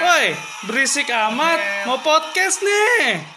Woi, berisik amat, mau podcast nih.